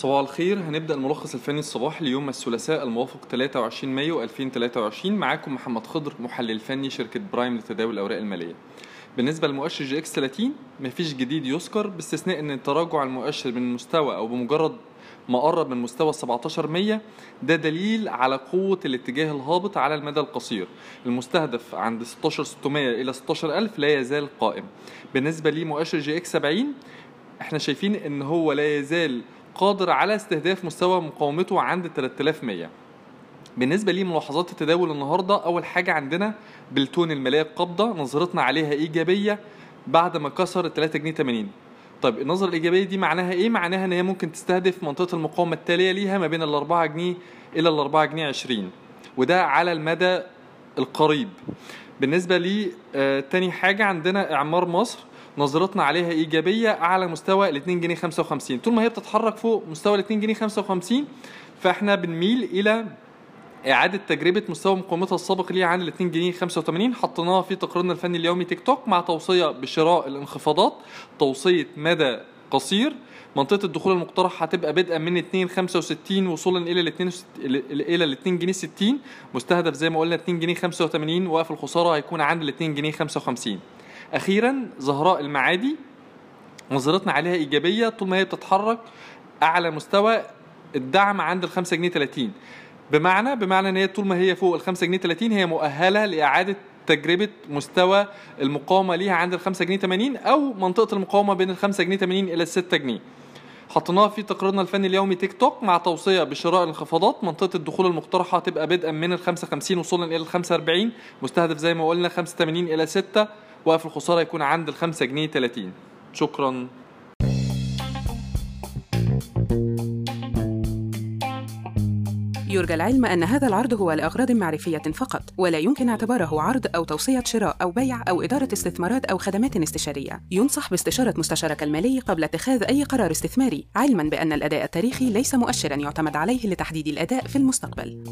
صباح الخير. هنبدأ الملخص الفني الصباحي ليوم الثلاثاء الموافق 23 مايو 2023 معاكم محمد خضر محلل فني شركة برايم لتداول الأوراق المالية. بالنسبة لمؤشر EGX 30 مفيش جديد يذكر باستثناء إن تراجع المؤشر من مستوى أو بمجرد ما قرب من مستوى 17100 ده دليل على قوة الاتجاه الهابط على المدى القصير. المستهدف عند 16600 إلى 16000 لا يزال قائم. بالنسبة لمؤشر EGX 70 إحنا شايفين ان هو لا يزال قادر على استهداف مستوى مقاومته عند 3100 بالنسبة لي ملاحظات التداول النهاردة أول حاجة عندنا بالتون المالية القابضة نظرتنا عليها إيجابية بعد ما كسر 3 جنيه 80 طيب النظرة الإيجابية دي معناها إيه؟ معناها إن هي ممكن تستهدف منطقة المقاومة التالية ليها ما بين ال 4 جنيه إلى ال 4 جنيه 20 وده على المدى القريب. بالنسبة لي آه تاني حاجة عندنا إعمار مصر. نظرتنا عليها إيجابية أعلى مستوى ال 2 جنيه 55 طول ما هي بتتحرك فوق مستوى ال 2 جنيه 55 فإحنا بنميل إلى إعادة تجربة مستوى مقاومتها السابق ليها عن ال 2 جنيه 85 حطيناها في تقريرنا الفني اليومي تيك توك مع توصية بشراء الانخفاضات توصية مدى قصير. منطقة الدخول المقترح هتبقى بدءا من 2 65 وصولا إلى ال 2 إلى ال 2 جنيه 60 مستهدف زي ما قلنا 2 جنيه 85 وقف الخسارة هيكون عند ال 2 جنيه 55 أخيرا زهراء المعادي نظرتنا عليها إيجابية طول ما هي بتتحرك أعلى مستوى الدعم عند ال 5 جنيه 30 بمعنى بمعنى إن هي طول ما هي فوق ال 5 جنيه 30 هي مؤهلة لإعادة تجربة مستوى المقاومة ليها عند ال 5 جنيه 80 أو منطقة المقاومة بين ال 5 جنيه 80 إلى ال 6 جنيه. حطيناها في تقريرنا الفني اليومي تيك توك مع توصية بشراء الانخفاضات. منطقة الدخول المقترحة هتبقى بدءا من ال 55 وصولا إلى ال 45 مستهدف زي ما قلنا 85 إلى 6 وقف الخسارة يكون عند الخمسة جنيه 30 شكرا. يرجى العلم أن هذا العرض هو لأغراض معرفية فقط ولا يمكن اعتباره عرض أو توصية شراء أو بيع أو إدارة استثمارات أو خدمات استشارية. ينصح باستشارة مستشارك المالي قبل اتخاذ أي قرار استثماري علما بأن الأداء التاريخي ليس مؤشرا يعتمد عليه لتحديد الأداء في المستقبل.